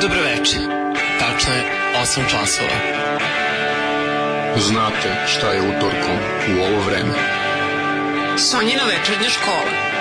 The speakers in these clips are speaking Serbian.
Dobroveče. Tačno je 8 časova. Znate šta je utorkom u ovo vreme. Sonjina večernja škola.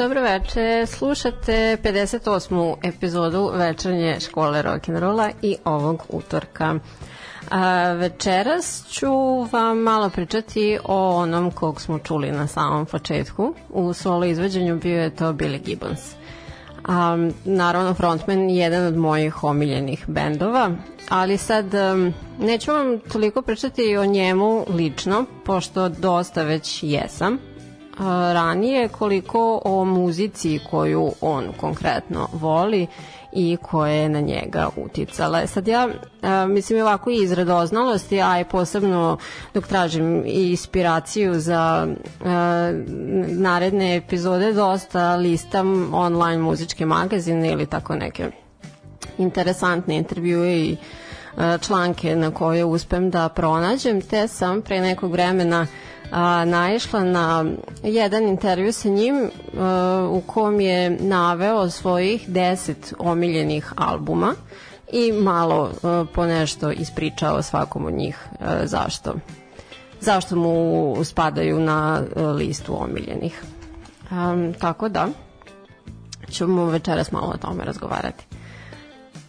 Dobro veče, slušate 58. epizodu večernje škole rock'n'rolla i ovog utorka. A, večeras ću vam malo pričati o onom kog smo čuli na samom početku. U solo izveđenju bio je to Billy Gibbons. A, naravno frontman jedan od mojih omiljenih bendova, ali sad um, neću vam toliko pričati o njemu lično, pošto dosta već jesam ranije koliko o muzici koju on konkretno voli i koje je na njega uticala. Sad ja a, mislim ovako iz radoznalosti, a i posebno dok tražim inspiraciju za a, naredne epizode dosta listam online muzičke magazine ili tako neke interesantne intervjue i članke na koje uspem da pronađem, te sam pre nekog vremena uh, a, naišla na jedan intervju sa njim a, u kom je naveo svojih deset omiljenih albuma i malo a, po nešto ispričao svakom od njih a, zašto zašto mu spadaju na a, listu omiljenih. A, tako da ćemo večeras malo o tome razgovarati.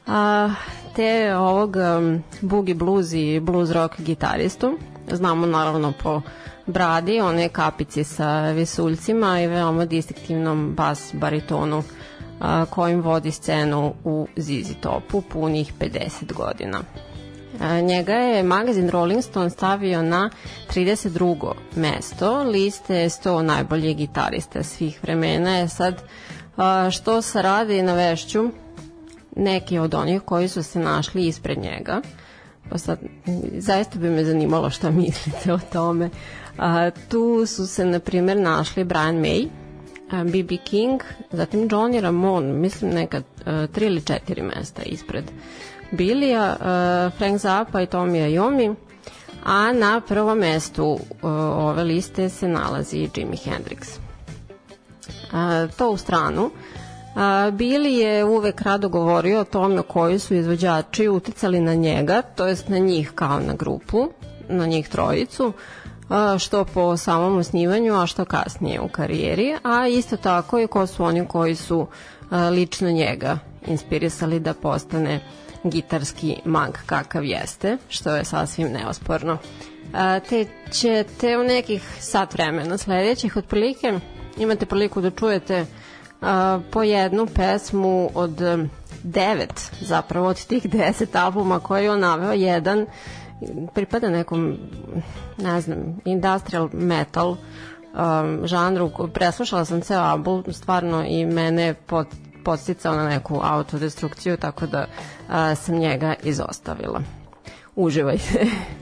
A, te ovog um, boogie blues i blues rock gitaristu znamo naravno po bradi, one kapice sa visuljcima i veoma distinktivnom bas baritonu a, kojim vodi scenu u Zizi Topu punih 50 godina. A, njega je magazin Rolling Stone stavio na 32. mesto liste 100 najboljih gitarista svih vremena. Je sad a, što se radi na vešću neki od onih koji su se našli ispred njega. Pa sad, zaista bi me zanimalo šta mislite o tome. A, tu su se, na primjer, našli Brian May, B.B. King, zatim Johnny Ramone, mislim neka tri ili četiri mesta ispred Bilija, Frank Zappa i Tommy Iommi, a na prvom mestu ove liste se nalazi Jimi Hendrix. To u stranu. Billy je uvek rado govorio o tome koji su izvođači uticali na njega, to jest na njih kao na grupu, na njih trojicu, što po samom osnivanju, a što kasnije u karijeri, a isto tako i ko su oni koji su lično njega inspirisali da postane gitarski mag kakav jeste, što je sasvim neosporno. Te ćete u nekih sat vremena sledećih otprilike imate priliku da čujete po jednu pesmu od devet zapravo od tih deset albuma koje je on naveo jedan pripada nekom ne znam industrial metal um, žanru preslušala sam ceo album stvarno i mene pod, podsticao na neku autodestrukciju tako da a, sam njega izostavila. Uživajte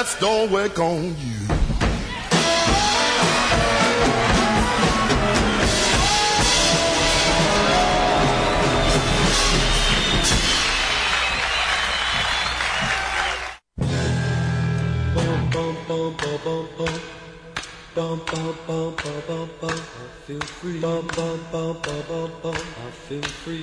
that's don't work on you. Feel free. I feel free.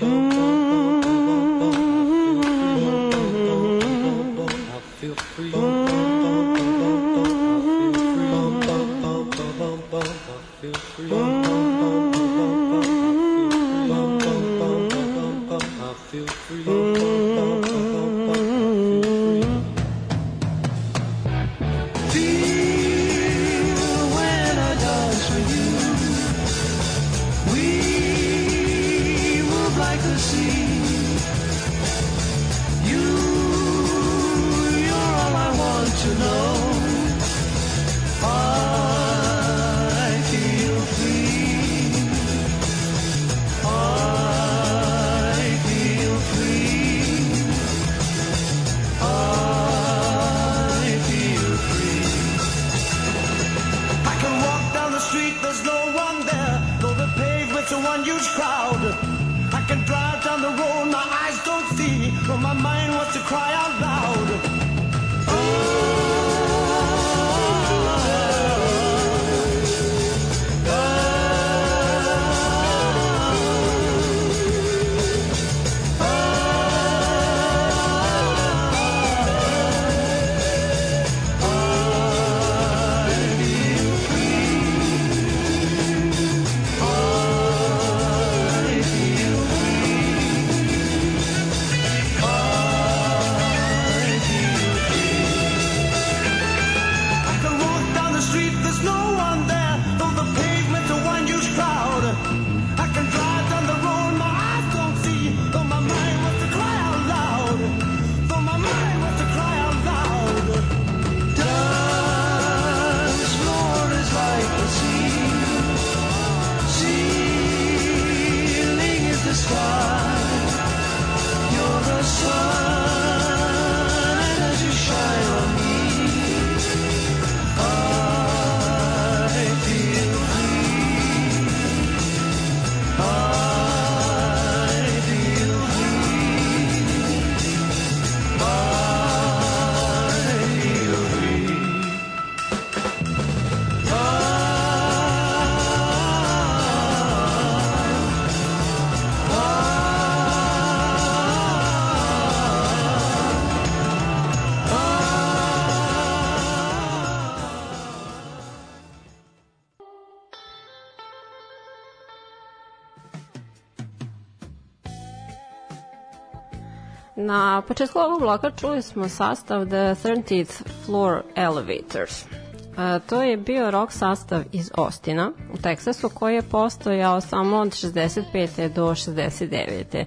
Na početku ovog bloka čuli smo sastav The 13th Floor Elevators. E, to je bio rock sastav iz Ostina u Teksasu koji je postojao samo od 65. do 69.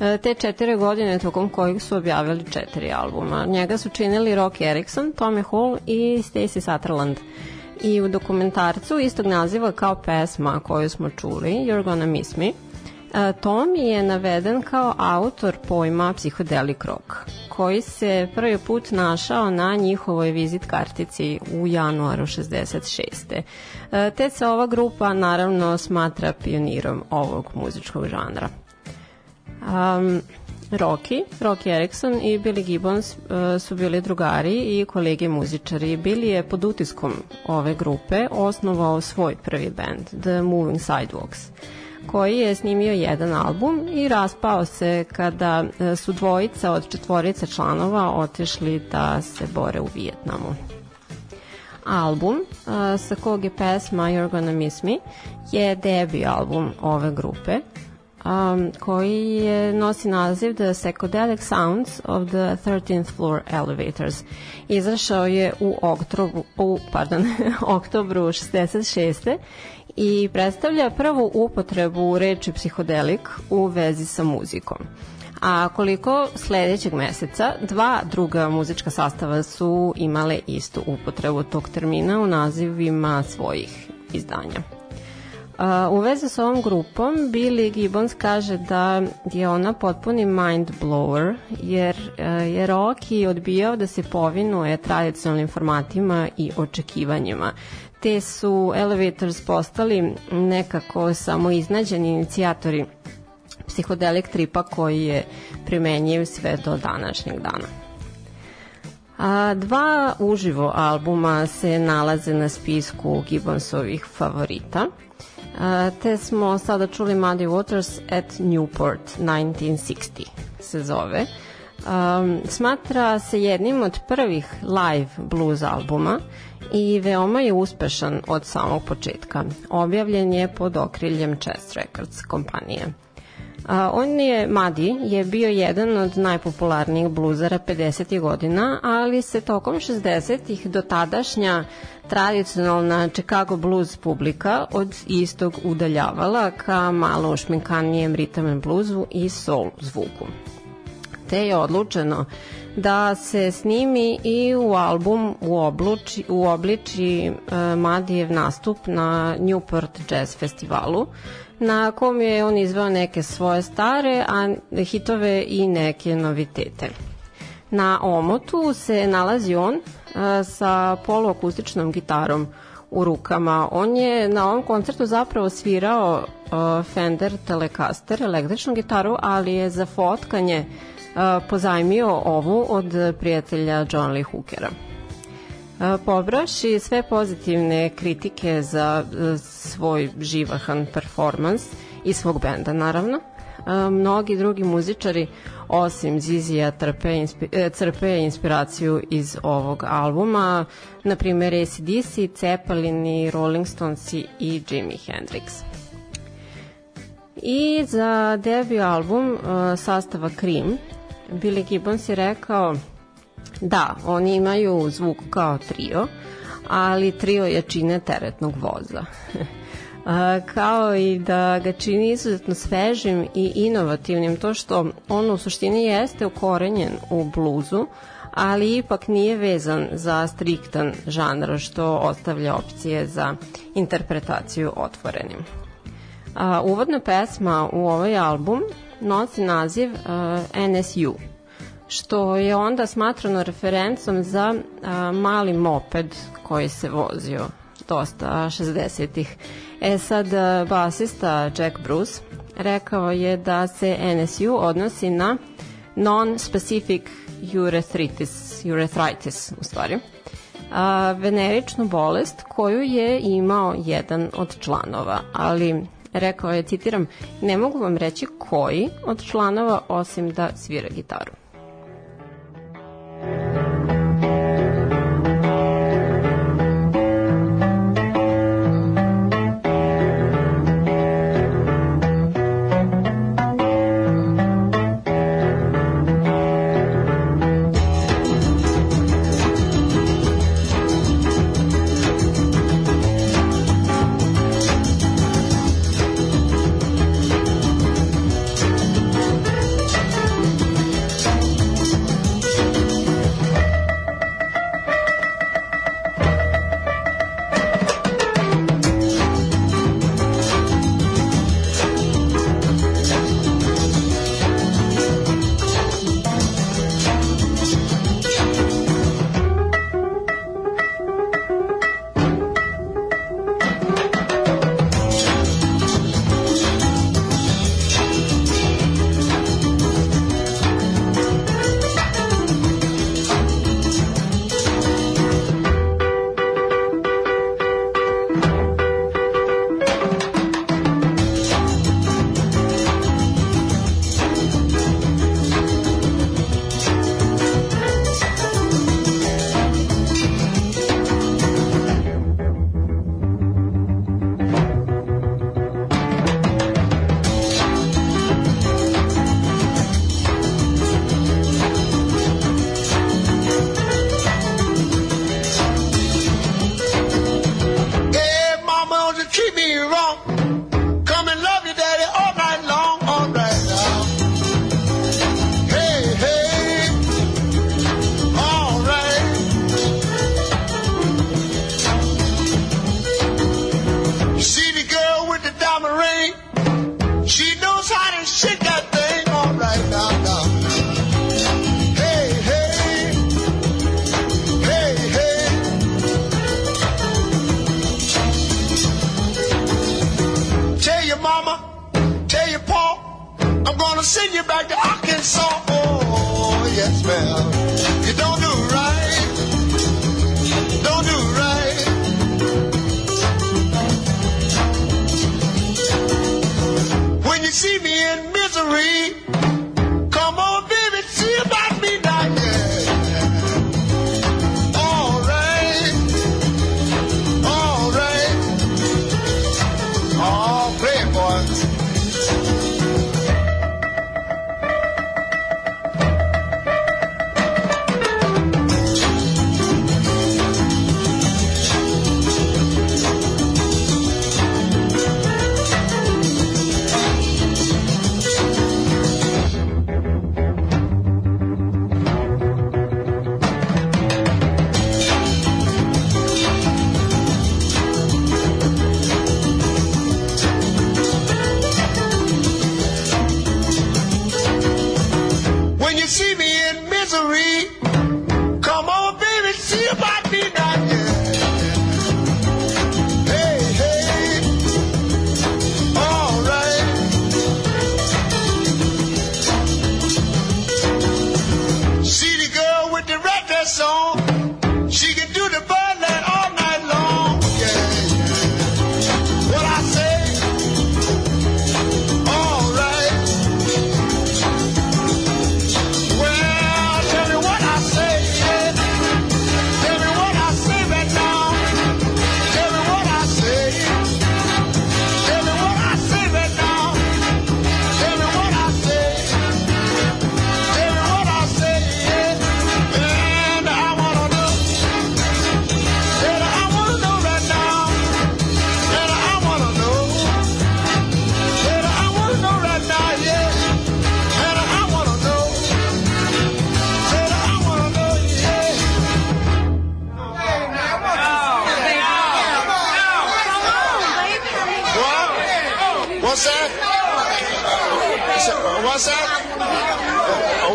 E, te četiri godine tokom kojih su objavili četiri albuma. Njega su činili Rock Erickson, Tommy Hall i Stacey Sutherland. I u dokumentarcu istog naziva kao pesma koju smo čuli, You're Gonna Miss Me, E, Tom je naveden kao autor pojma psihodelik rock, koji se prvi put našao na njihovoj vizit kartici u januaru 66. E, te se ova grupa naravno smatra pionirom ovog muzičkog žanra. Um, Rocky, Rocky Erickson i Billy Gibbons uh, su bili drugari i kolege muzičari. Billy je pod utiskom ove grupe osnovao svoj prvi band, The Moving Sidewalks koji je snimio jedan album i raspao se kada e, su dvojica od četvorice članova otišli da se bore u Vijetnamu. Album e, sa kog je pesma You're Gonna Miss Me je debi album ove grupe um, koji je, nosi naziv The Psychedelic Sounds of the 13th Floor Elevators. Izašao je u oktobru, u, pardon, oktobru 66 i predstavlja prvu upotrebu reči psihodelik u vezi sa muzikom. A koliko sledećeg meseca dva druga muzička sastava su imale istu upotrebu tog termina u nazivima svojih izdanja. u vezi sa ovom grupom Billy Gibbons kaže da je ona potpuni mind blower jer je Rocky odbijao da se povinuje tradicionalnim formatima i očekivanjima te su Elevators postali nekako samo iznađeni inicijatori psihodelik tripa koji je primenjiv sve do današnjeg dana. A, dva uživo albuma se nalaze na spisku Gibbonsovih favorita, a, te smo sada čuli Muddy Waters at Newport 1960 se zove. Um, smatra se jednim od prvih live blues albuma i veoma je uspešan od samog početka. Objavljen je pod okriljem Chess Records kompanije. A, on je, Madi, je bio jedan od najpopularnijih bluzara 50. godina, ali se tokom 60. do tadašnja tradicionalna Chicago blues publika od istog udaljavala ka malo ušminkanijem ritam and bluesu i soul zvuku. Te je odlučeno da se snimi i u album u, obluči, u obliči uh, Madijev nastup na Newport Jazz Festivalu na kom je on izveo neke svoje stare a hitove i neke novitete. Na omotu se nalazi on uh, sa poluakustičnom gitarom u rukama. On je na ovom koncertu zapravo svirao uh, Fender Telecaster, električnu gitaru, ali je za fotkanje uh, pozajmio ovu od prijatelja John Lee Hookera. Pobraši sve pozitivne kritike za svoj živahan performans i svog benda naravno. Mnogi drugi muzičari osim Zizija trpe, inspi, e, crpe inspiraciju iz ovog albuma, na primjer ACDC, Zeppelin i Rolling Stones i Jimi Hendrix. I za debut album sastava Cream Billy Gibbons je rekao da, oni imaju zvuk kao trio, ali trio je čine teretnog voza. kao i da ga čini izuzetno svežim i inovativnim to što on u suštini jeste ukorenjen u bluzu, ali ipak nije vezan za striktan žanr što ostavlja opcije za interpretaciju otvorenim. A, uvodna pesma u ovaj album nosi naziv uh, NSU, što je onda smatrano referencom za uh, mali moped koji se vozio dosta 60-ih. E sad, uh, basista Jack Bruce rekao je da se NSU odnosi na non-specific urethritis, urethritis u stvari, a, veneričnu bolest koju je imao jedan od članova, ali rekao je, citiram, ne mogu vam reći koji od članova osim da svira gitaru.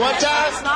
Uh,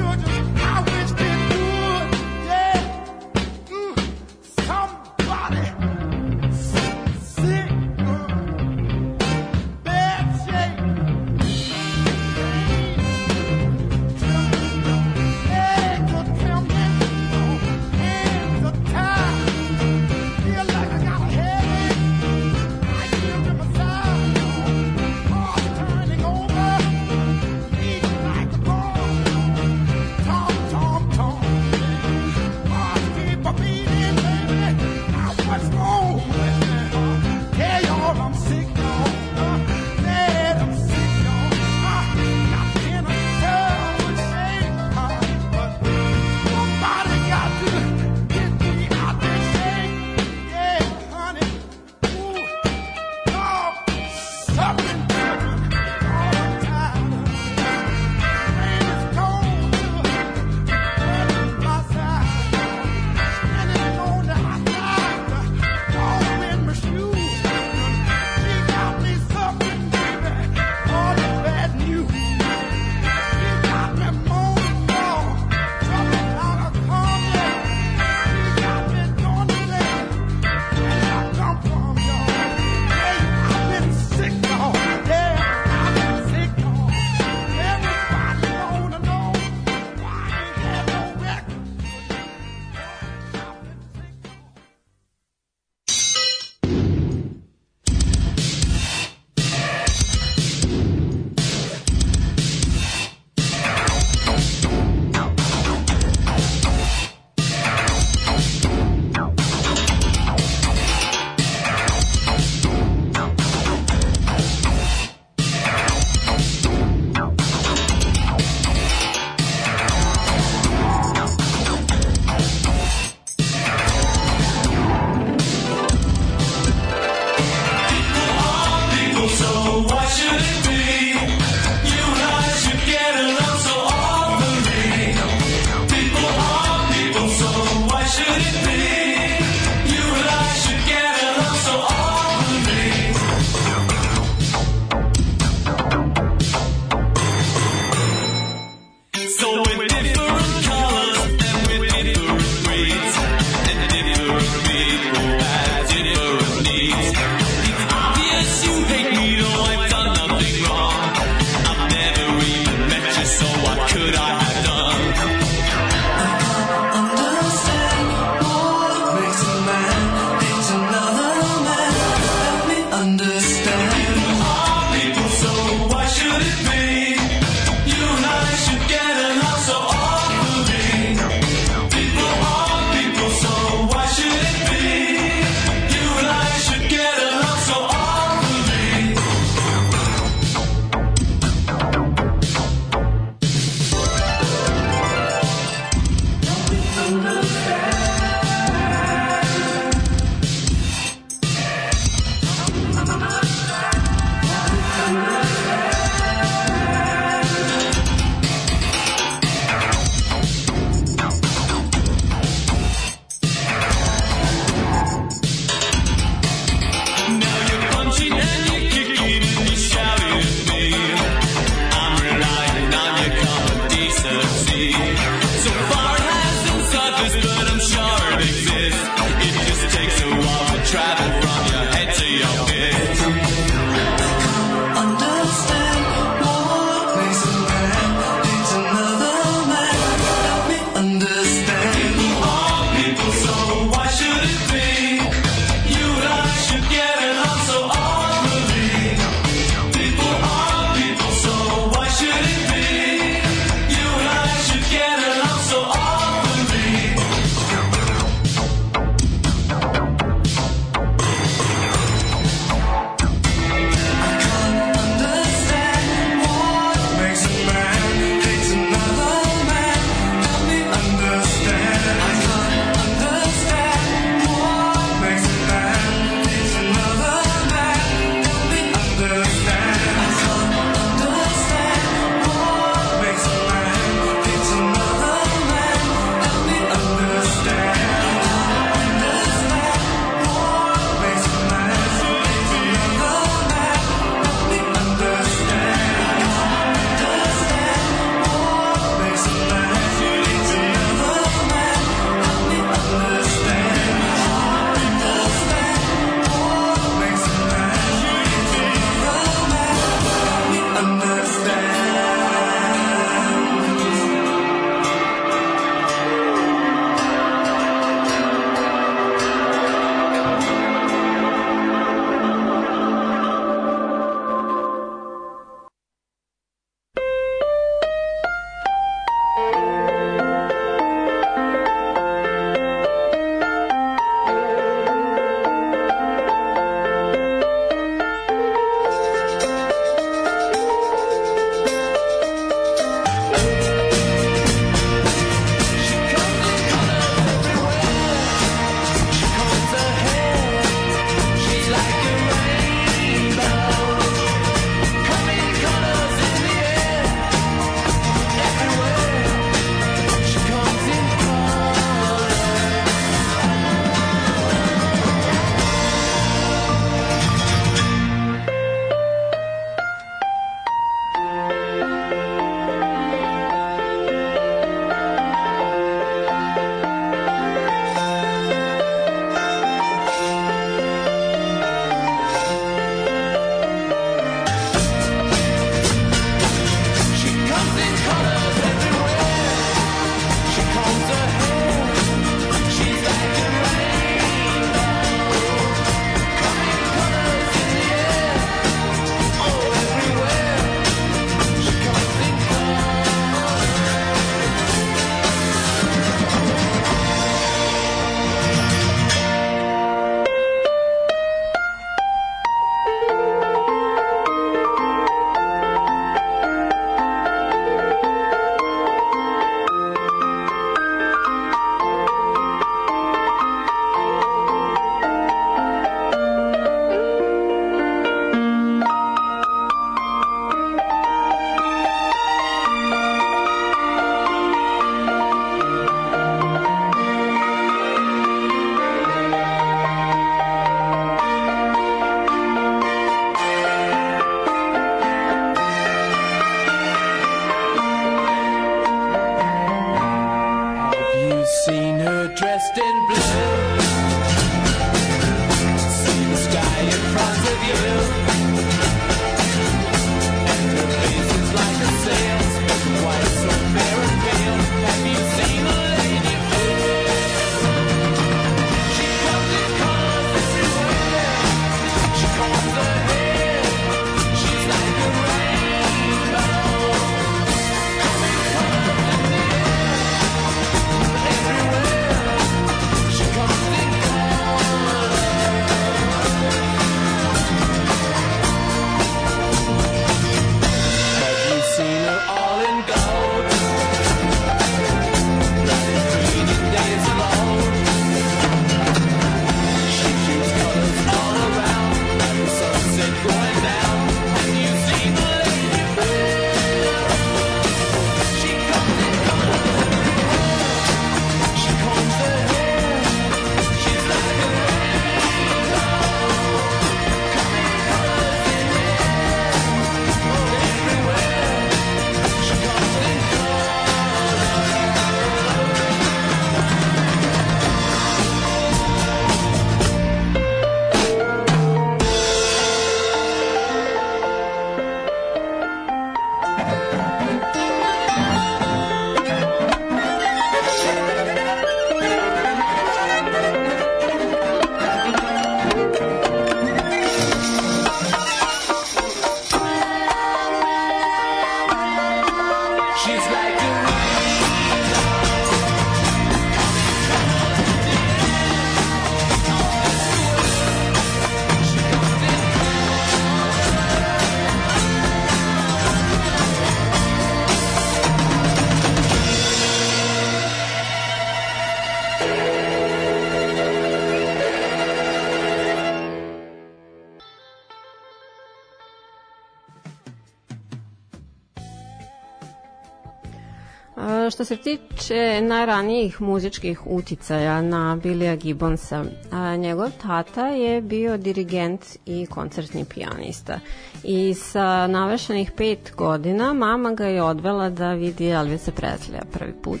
se tiče najranijih muzičkih uticaja na Billija Gibbonsa, a, njegov tata je bio dirigent i koncertni pijanista. I sa navešenih pet godina mama ga je odvela da vidi Elvisa Presleya prvi put.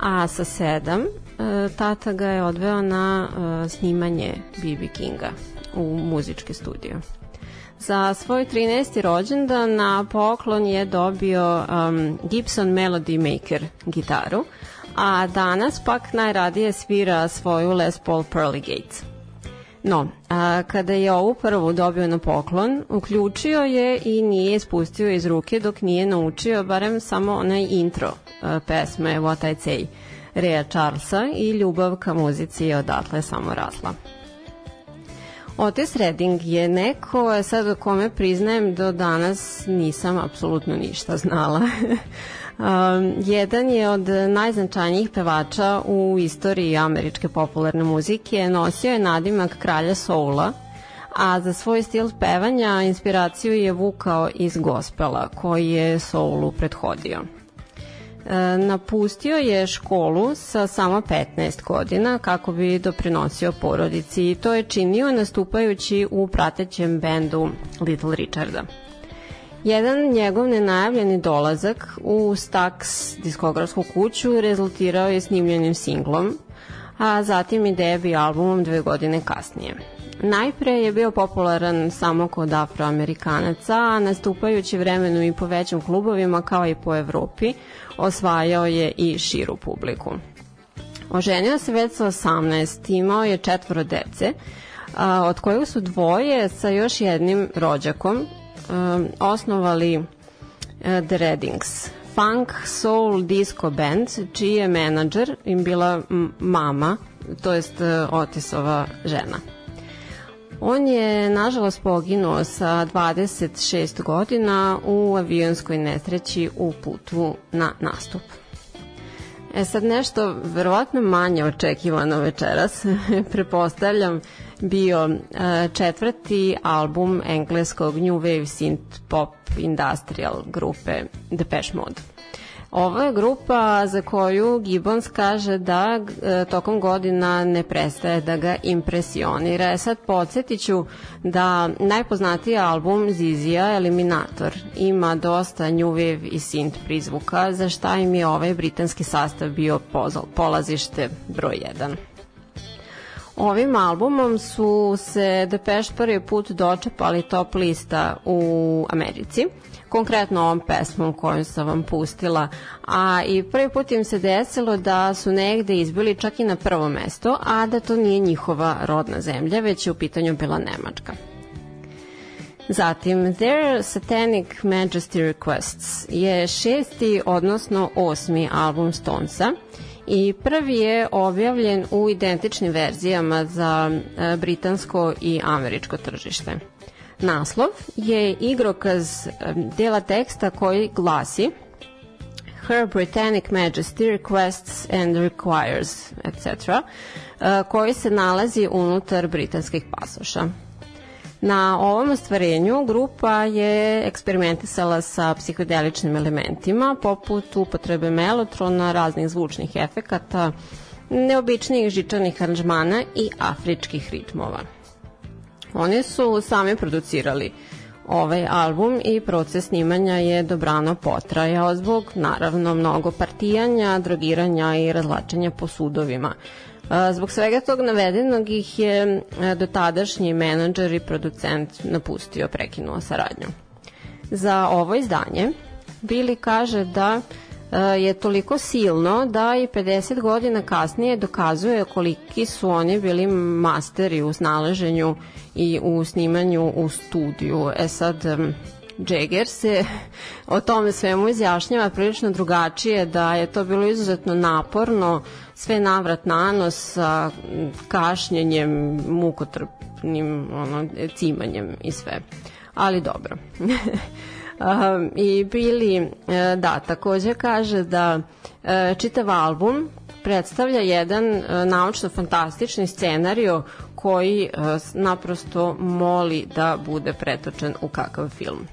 A sa sedam e, tata ga je odveo na e, snimanje B.B. Kinga u muzički studio. Za svoj 13. rođendan na poklon je dobio um, Gibson Melody Maker gitaru, a danas pak najradije svira svoju Les Paul Pearly Gates. No, a, kada je ovu prvu dobio na poklon, uključio je i nije spustio iz ruke dok nije naučio barem samo onaj intro a, pesme What I Say Rea Charlesa i ljubav ka muzici je odatle samo rasla. Otis Redding je neko, sad o kome priznajem do danas nisam apsolutno ništa znala. um, jedan je od najznačajnijih pevača u istoriji američke popularne muzike, nosio je nadimak kralja soula, a za svoj stil pevanja inspiraciju je vukao iz gospela koji je soulu prethodio. E, napustio je školu sa samo 15 godina kako bi doprinosio porodici i to je činio nastupajući u pratećem bendu Little Richarda. Jedan njegov nenajavljeni dolazak u Stax diskografsku kuću rezultirao je snimljenim singlom, a zatim i debi albumom dve godine kasnije. Najpre je bio popularan samo kod afroamerikanaca, a nastupajući vremenu i po većim klubovima kao i po Evropi, osvajao je i širu publiku. Oženio se već sa 18, imao je četvoro dece, a, od kojih su dvoje sa još jednim rođakom osnovali a, The Reddings, funk, soul, disco band, čiji je menadžer im bila mama, to jest e, Otisova žena. On je, nažalost, poginuo sa 26 godina u avionskoj nesreći u putu na nastup. E sad nešto verovatno manje očekivano večeras, prepostavljam bio e, četvrti album engleskog New Wave Synth Pop Industrial grupe Depeche Mode. Ovo je grupa za koju Gibbons kaže da e, tokom godina ne prestaje da ga impresionira. E sad podsjetiću da najpoznatiji album Zizija Eliminator ima dosta new wave i synth prizvuka za šta im je ovaj britanski sastav bio polazište broj 1. Ovim albumom su se Depeche prvi put dočepali top lista u Americi, konkretno ovom pesmom koju sam vam pustila, a i prvi put im se desilo da su negde izbili čak i na prvo mesto, a da to nije njihova rodna zemlja, već je u pitanju bila Nemačka. Zatim, Their Satanic Majesty Requests je šesti, odnosno osmi album Stonesa i prvi je objavljen u identičnim verzijama za e, britansko i američko tržište. Naslov je igrokaz e, dela teksta koji glasi Her Britannic Majesty requests and requires, etc., e, koji se nalazi unutar britanskih pasoša. Na ovom ostvarenju grupa je eksperimentisala sa psihodeličnim elementima, poput upotrebe melotrona, raznih zvučnih efekata, neobičnijih žičanih aranžmana i afričkih ritmova. Oni su sami producirali ovaj album i proces snimanja je dobrano potrajao zbog naravno mnogo partijanja, drogiranja i razlačenja po sudovima. Zbog svega tog navedenog ih je dotadašnji menadžer i producent napustio, prekinuo saradnju. Za ovo izdanje Billy kaže da je toliko silno da i 50 godina kasnije dokazuje koliki su oni bili masteri u snalaženju i u snimanju u studiju. E sad, Jagger se o tome svemu izjašnjava prilično drugačije, da je to bilo izuzetno naporno, sve navrat na nos sa kašnjenjem, mukotrpnim ono, cimanjem i sve. Ali dobro. I Billy, e, da, takođe kaže da e, čitav album predstavlja jedan e, naučno-fantastični scenario koji naprosto moli da bude pretočen u kakav film.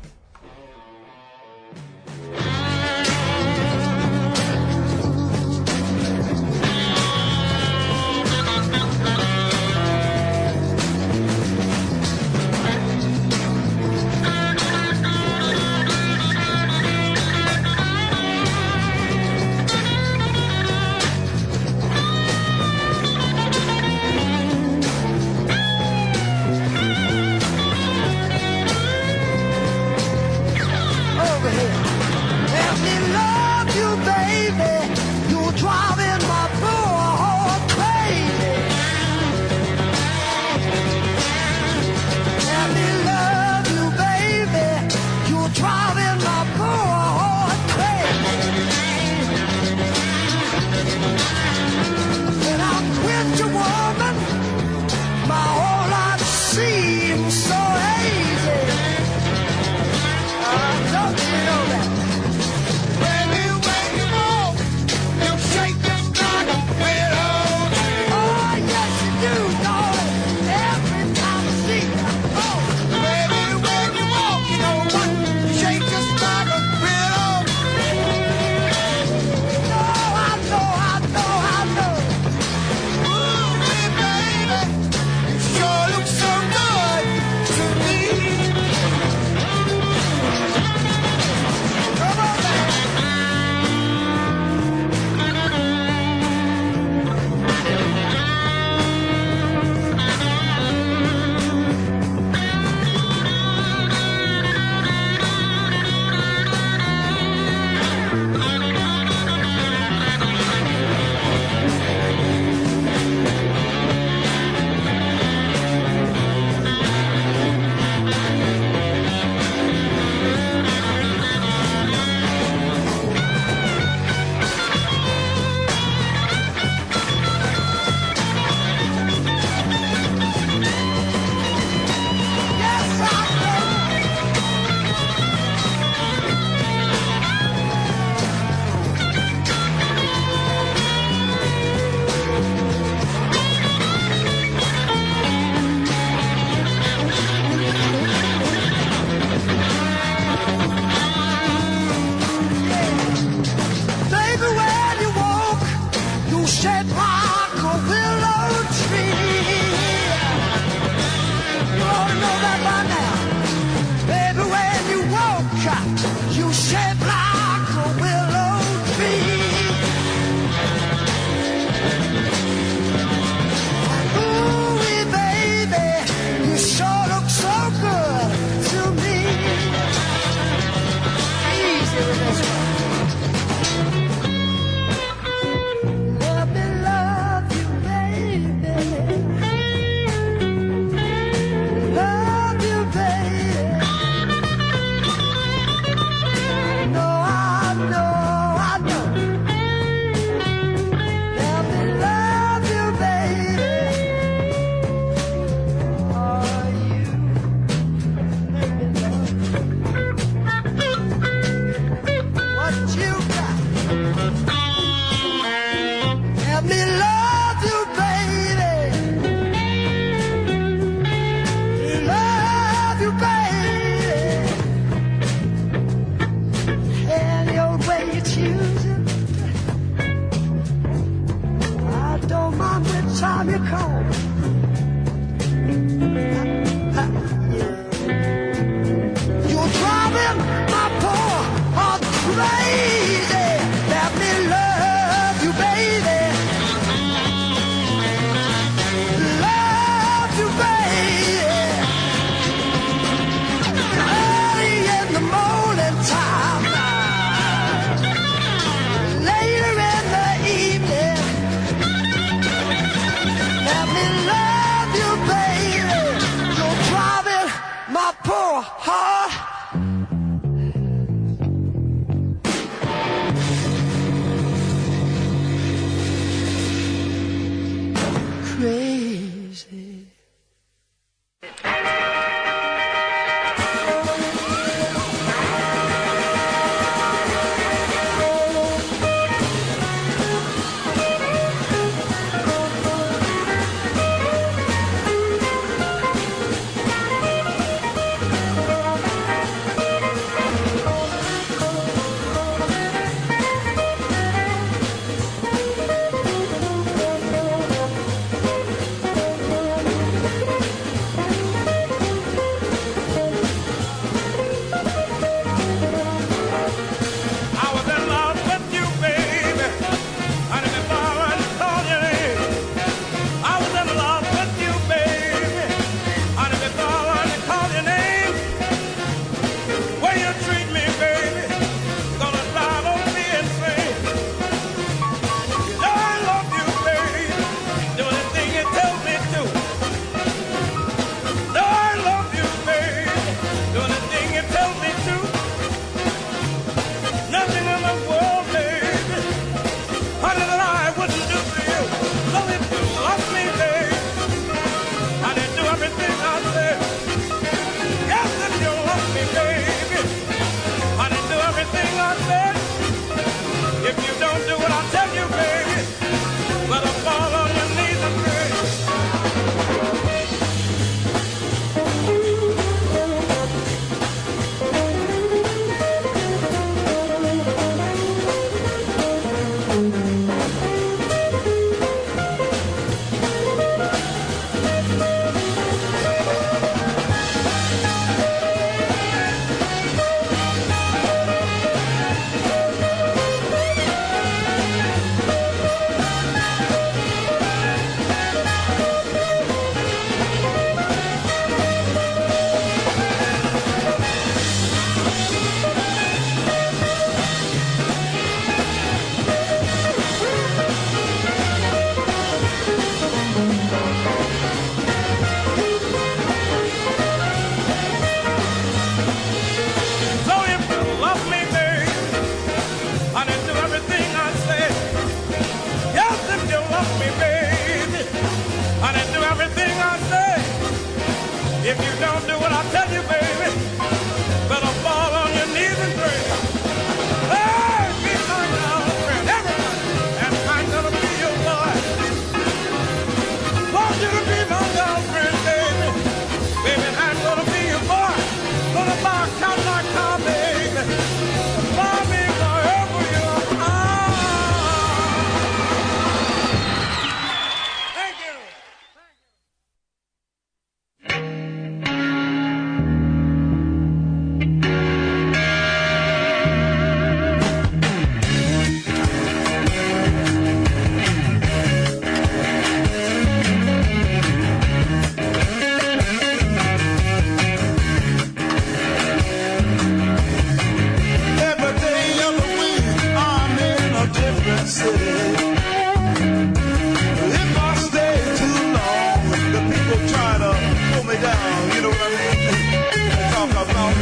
me down, you know what I mean? Talk about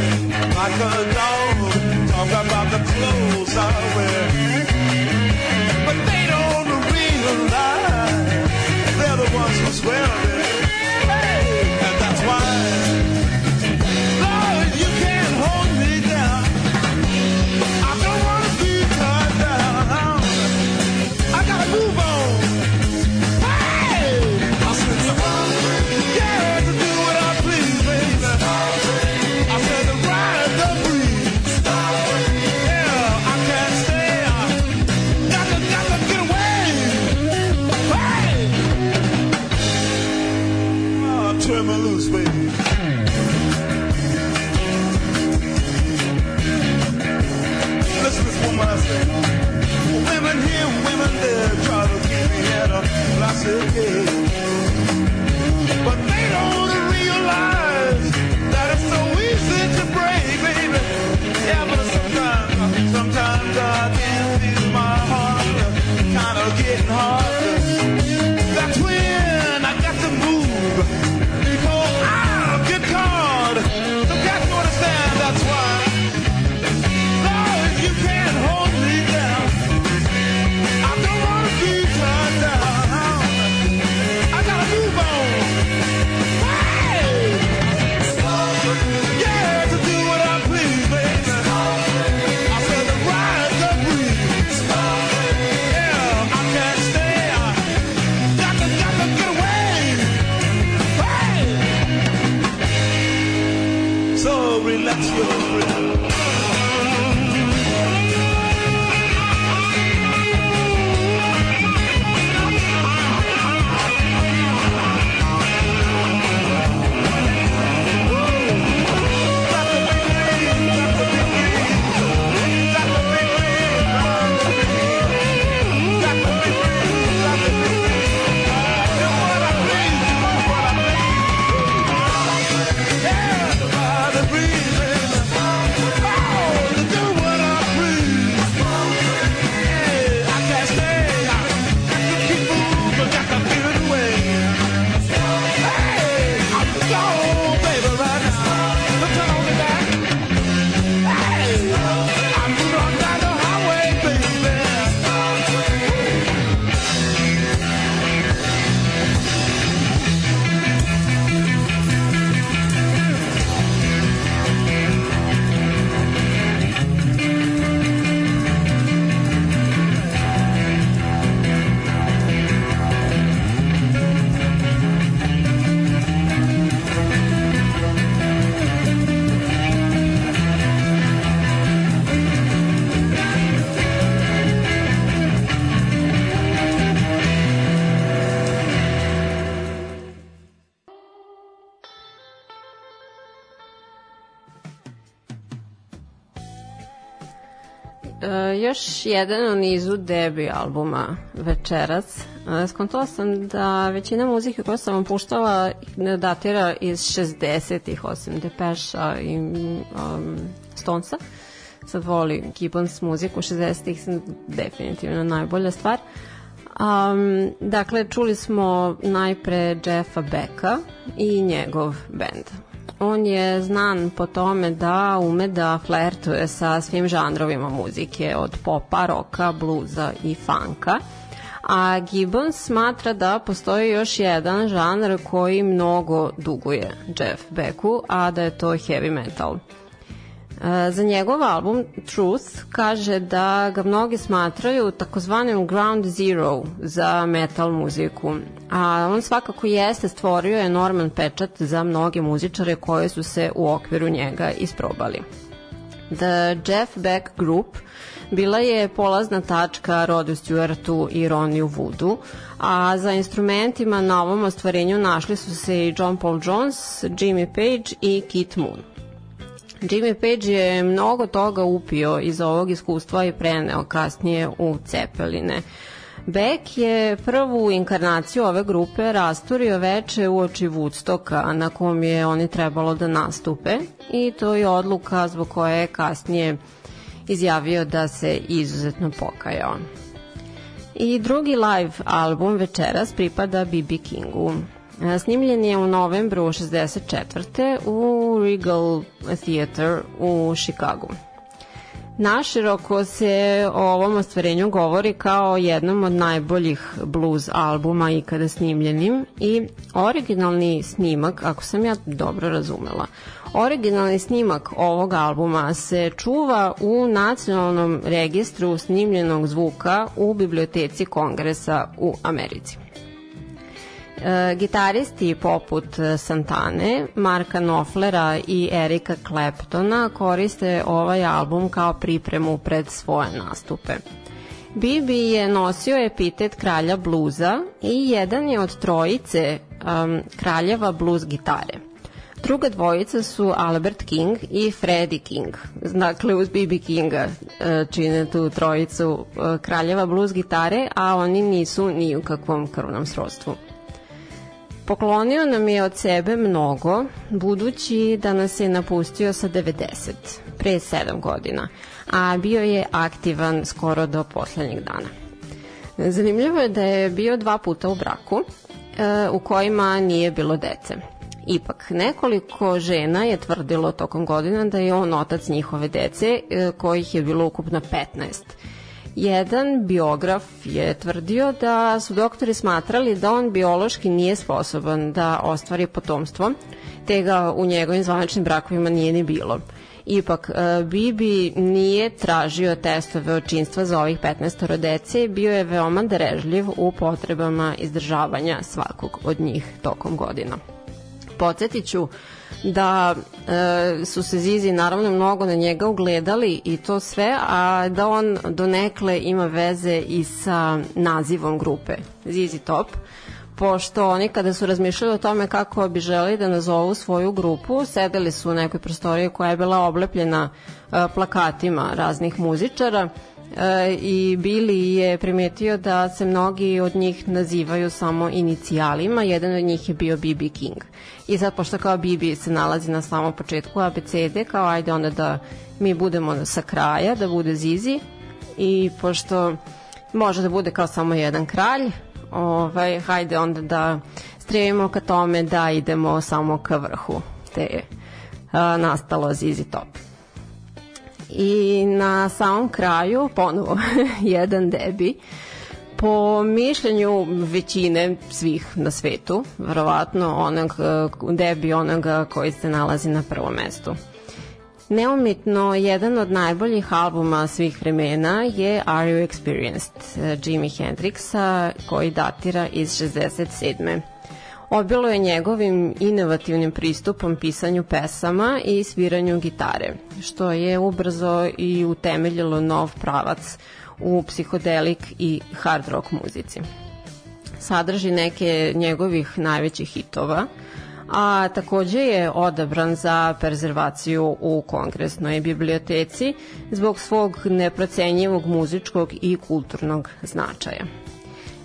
my condom, talk about the clothes I wear. Jedan u nizu debi albuma Večerac. E, skontala sam da većina muzike koju sam vam puštala ne datira iz 60-ih, osim Depeša i um, Stonesa. Sad voli Gibbons muziku, 60-ih sam definitivno najbolja stvar. Um, dakle, čuli smo najpre Jeffa Becka i njegov band. On je znan po tome da ume da flertuje sa svim žanrovima muzike, od popa, roka, bluza i funka. A Gibbons smatra da postoji još jedan žanr koji mnogo duguje Jeff Becku, a da je to heavy metal. Za njegov album Truth kaže da ga mnogi smatraju takozvanim ground zero za metal muziku, a on svakako jeste stvorio enorman pečat za mnoge muzičare koji su se u okviru njega isprobali. The Jeff Beck Group bila je polazna tačka Rodu Stewartu i Roniju Woodu, a za instrumentima na ovom ostvarenju našli su se i John Paul Jones, Jimmy Page i Keith Moon. Jimmy Page je mnogo toga upio iz ovog iskustva i preneo kasnije u Cepeline. Beck je prvu inkarnaciju ove grupe rasturio veče u oči Woodstocka na kom je oni trebalo da nastupe i to je odluka zbog koje je kasnije izjavio da se izuzetno pokajao. I drugi live album večeras pripada B.B. Kingu. E, Snimljen je u novembru 64. u Regal Theater u Chicagu. Naširoko se o ovom ostvarenju govori kao jednom od najboljih blues albuma ikada snimljenim i originalni snimak, ako sam ja dobro razumela, originalni snimak ovog albuma se čuva u nacionalnom registru snimljenog zvuka u biblioteci kongresa u Americi. E, gitaristi poput e, Santane, Marka Knopflera i Erika Claptona koriste ovaj album kao pripremu pred svoje nastupe. Bibi je nosio epitet kralja bluza i jedan je od trojice um, kraljeva blues gitare. Druga dvojica su Albert King i Freddie King. Dakle, uz B.B. Kinga e, čine tu trojicu kraljeva blues gitare, a oni nisu ni u kakvom krvnom srodstvu. Poklonio nam je od sebe mnogo, budući da nas je napustio sa 90, pre 7 godina, a bio je aktivan skoro do poslednjeg dana. Zanimljivo je da je bio dva puta u braku, e, u kojima nije bilo dece. Ipak, nekoliko žena je tvrdilo tokom godina da je on otac njihove dece, e, kojih je bilo ukupno 15. Jedan biograf je tvrdio da su doktori smatrali da on biološki nije sposoban da ostvari potomstvo, te ga u njegovim zvaničnim brakovima nije ni bilo. Ipak, e, Bibi nije tražio testove očinstva za ovih 15 dece, bio je veoma darežljiv u potrebama izdržavanja svakog od njih tokom godina. Podsjetit ću da e, su se Zizi naravno mnogo na njega ugledali i to sve, a da on donekle ima veze i sa nazivom grupe Zizi Top, pošto oni kada su razmišljali o tome kako bi želi da nazovu svoju grupu, sedeli su u nekoj prostoriji koja je bila oblepljena e, plakatima raznih muzičara i Billy je primetio da se mnogi od njih nazivaju samo inicijalima, jedan od njih je bio B.B. King. I sad, pošto kao Bibi se nalazi na samom početku abecede, kao ajde onda da mi budemo sa kraja, da bude Zizi, i pošto može da bude kao samo jedan kralj, ovaj, hajde onda da stremimo ka tome da idemo samo ka vrhu te a, nastalo Zizi Top. I na samom kraju ponovo jedan debi po mišljenju većine svih na svetu, verovatno onog debi onoga koji se nalazi na prvom mestu. Neumitno, jedan od najboljih albuma svih vremena je Are You Experienced Jimi Hendrixa koji datira iz 67. Obilo je njegovim inovativnim pristupom pisanju pesama i sviranju gitare, što je ubrzo i utemeljilo nov pravac u psihodelik i hard rock muzici. Sadrži neke njegovih najvećih hitova, a takođe je odabran za prezervaciju u kongresnoj biblioteci zbog svog neprocenjivog muzičkog i kulturnog značaja.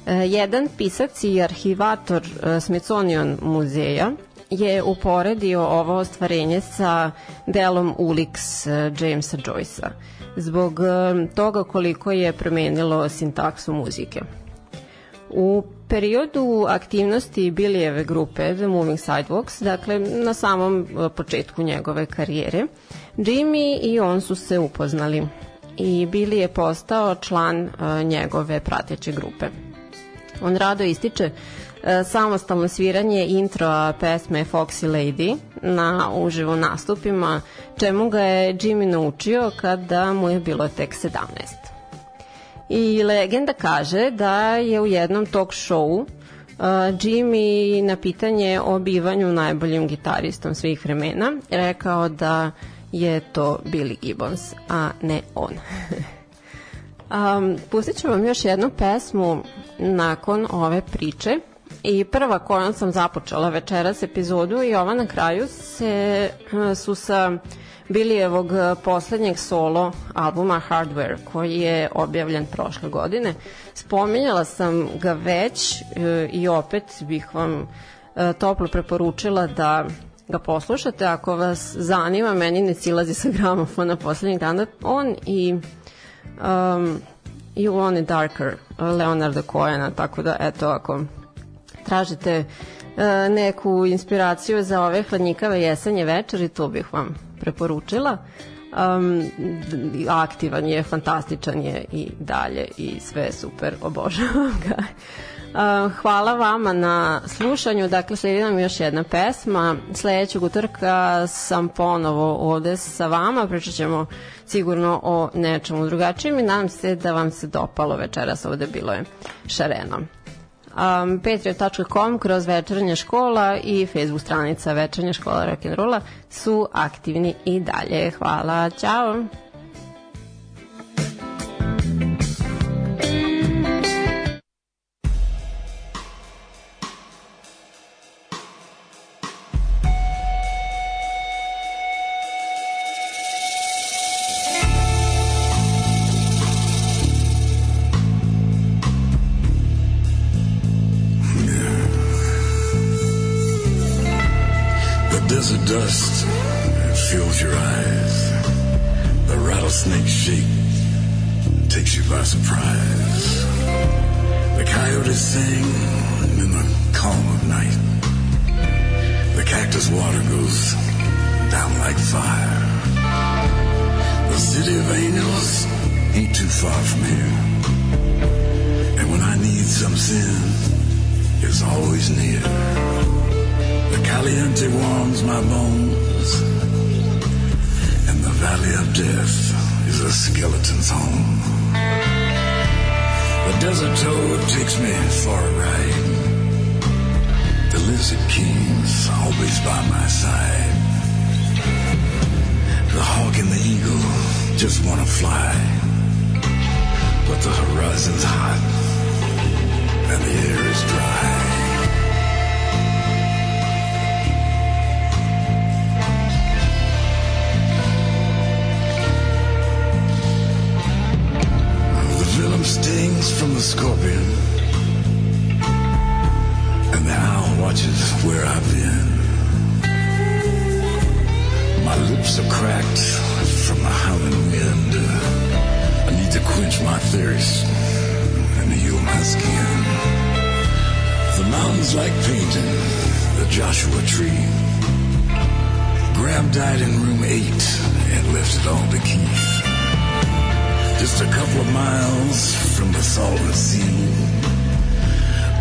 E, jedan pisac i arhivator e, Smithsonian muzeja je uporedio ovo ostvarenje sa delom Ulix e, Jamesa Joycea zbog toga koliko je promenilo sintaksu muzike. U periodu aktivnosti Billyjeve grupe The Moving Sidewalks, dakle na samom početku njegove karijere, Jimmy i on su se upoznali i Billy je postao član njegove prateće grupe. On rado ističe uh, samostalno sviranje introa pesme Foxy Lady na uživo nastupima, čemu ga je Jimmy naučio kada mu je bilo tek 17. I legenda kaže da je u jednom talk showu uh, Jimmy na pitanje o bivanju najboljim gitaristom svih vremena rekao da je to Billy Gibbons, a ne on. um, pustit ću vam još jednu pesmu nakon ove priče i prva kojom sam započela večeras epizodu i ova na kraju se, su sa Bilijevog poslednjeg solo albuma Hardware koji je objavljen prošle godine. Spominjala sam ga već e, i opet bih vam toplo preporučila da ga poslušate. Ako vas zanima, meni ne silazi sa gramofona poslednjih dana. On i um, You Want It Darker Leonarda Cohena, tako da eto ako tražite e, neku inspiraciju za ove hladnjikave jesenje večeri, to bih vam preporučila. Um, aktivan je, fantastičan je i dalje i sve super, obožavam ga. Hvala vama na slušanju, dakle sledi nam još jedna pesma, sledećeg utorka sam ponovo ovde sa vama, pričat ćemo sigurno o nečemu drugačijem i nadam se da vam se dopalo večeras. Ovde bilo je šareno. Um, patreon.com kroz večernja škola i facebook stranica večernja škola rock'n'rolla su aktivni i dalje. Hvala, ćao! lips are cracked from the howling wind. I need to quench my thirst and heal my skin. The mountains like painting the Joshua tree. Graham died in room eight and left it all to Keith. Just a couple of miles from the Salton Sea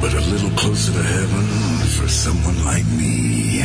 but a little closer to heaven for someone like me.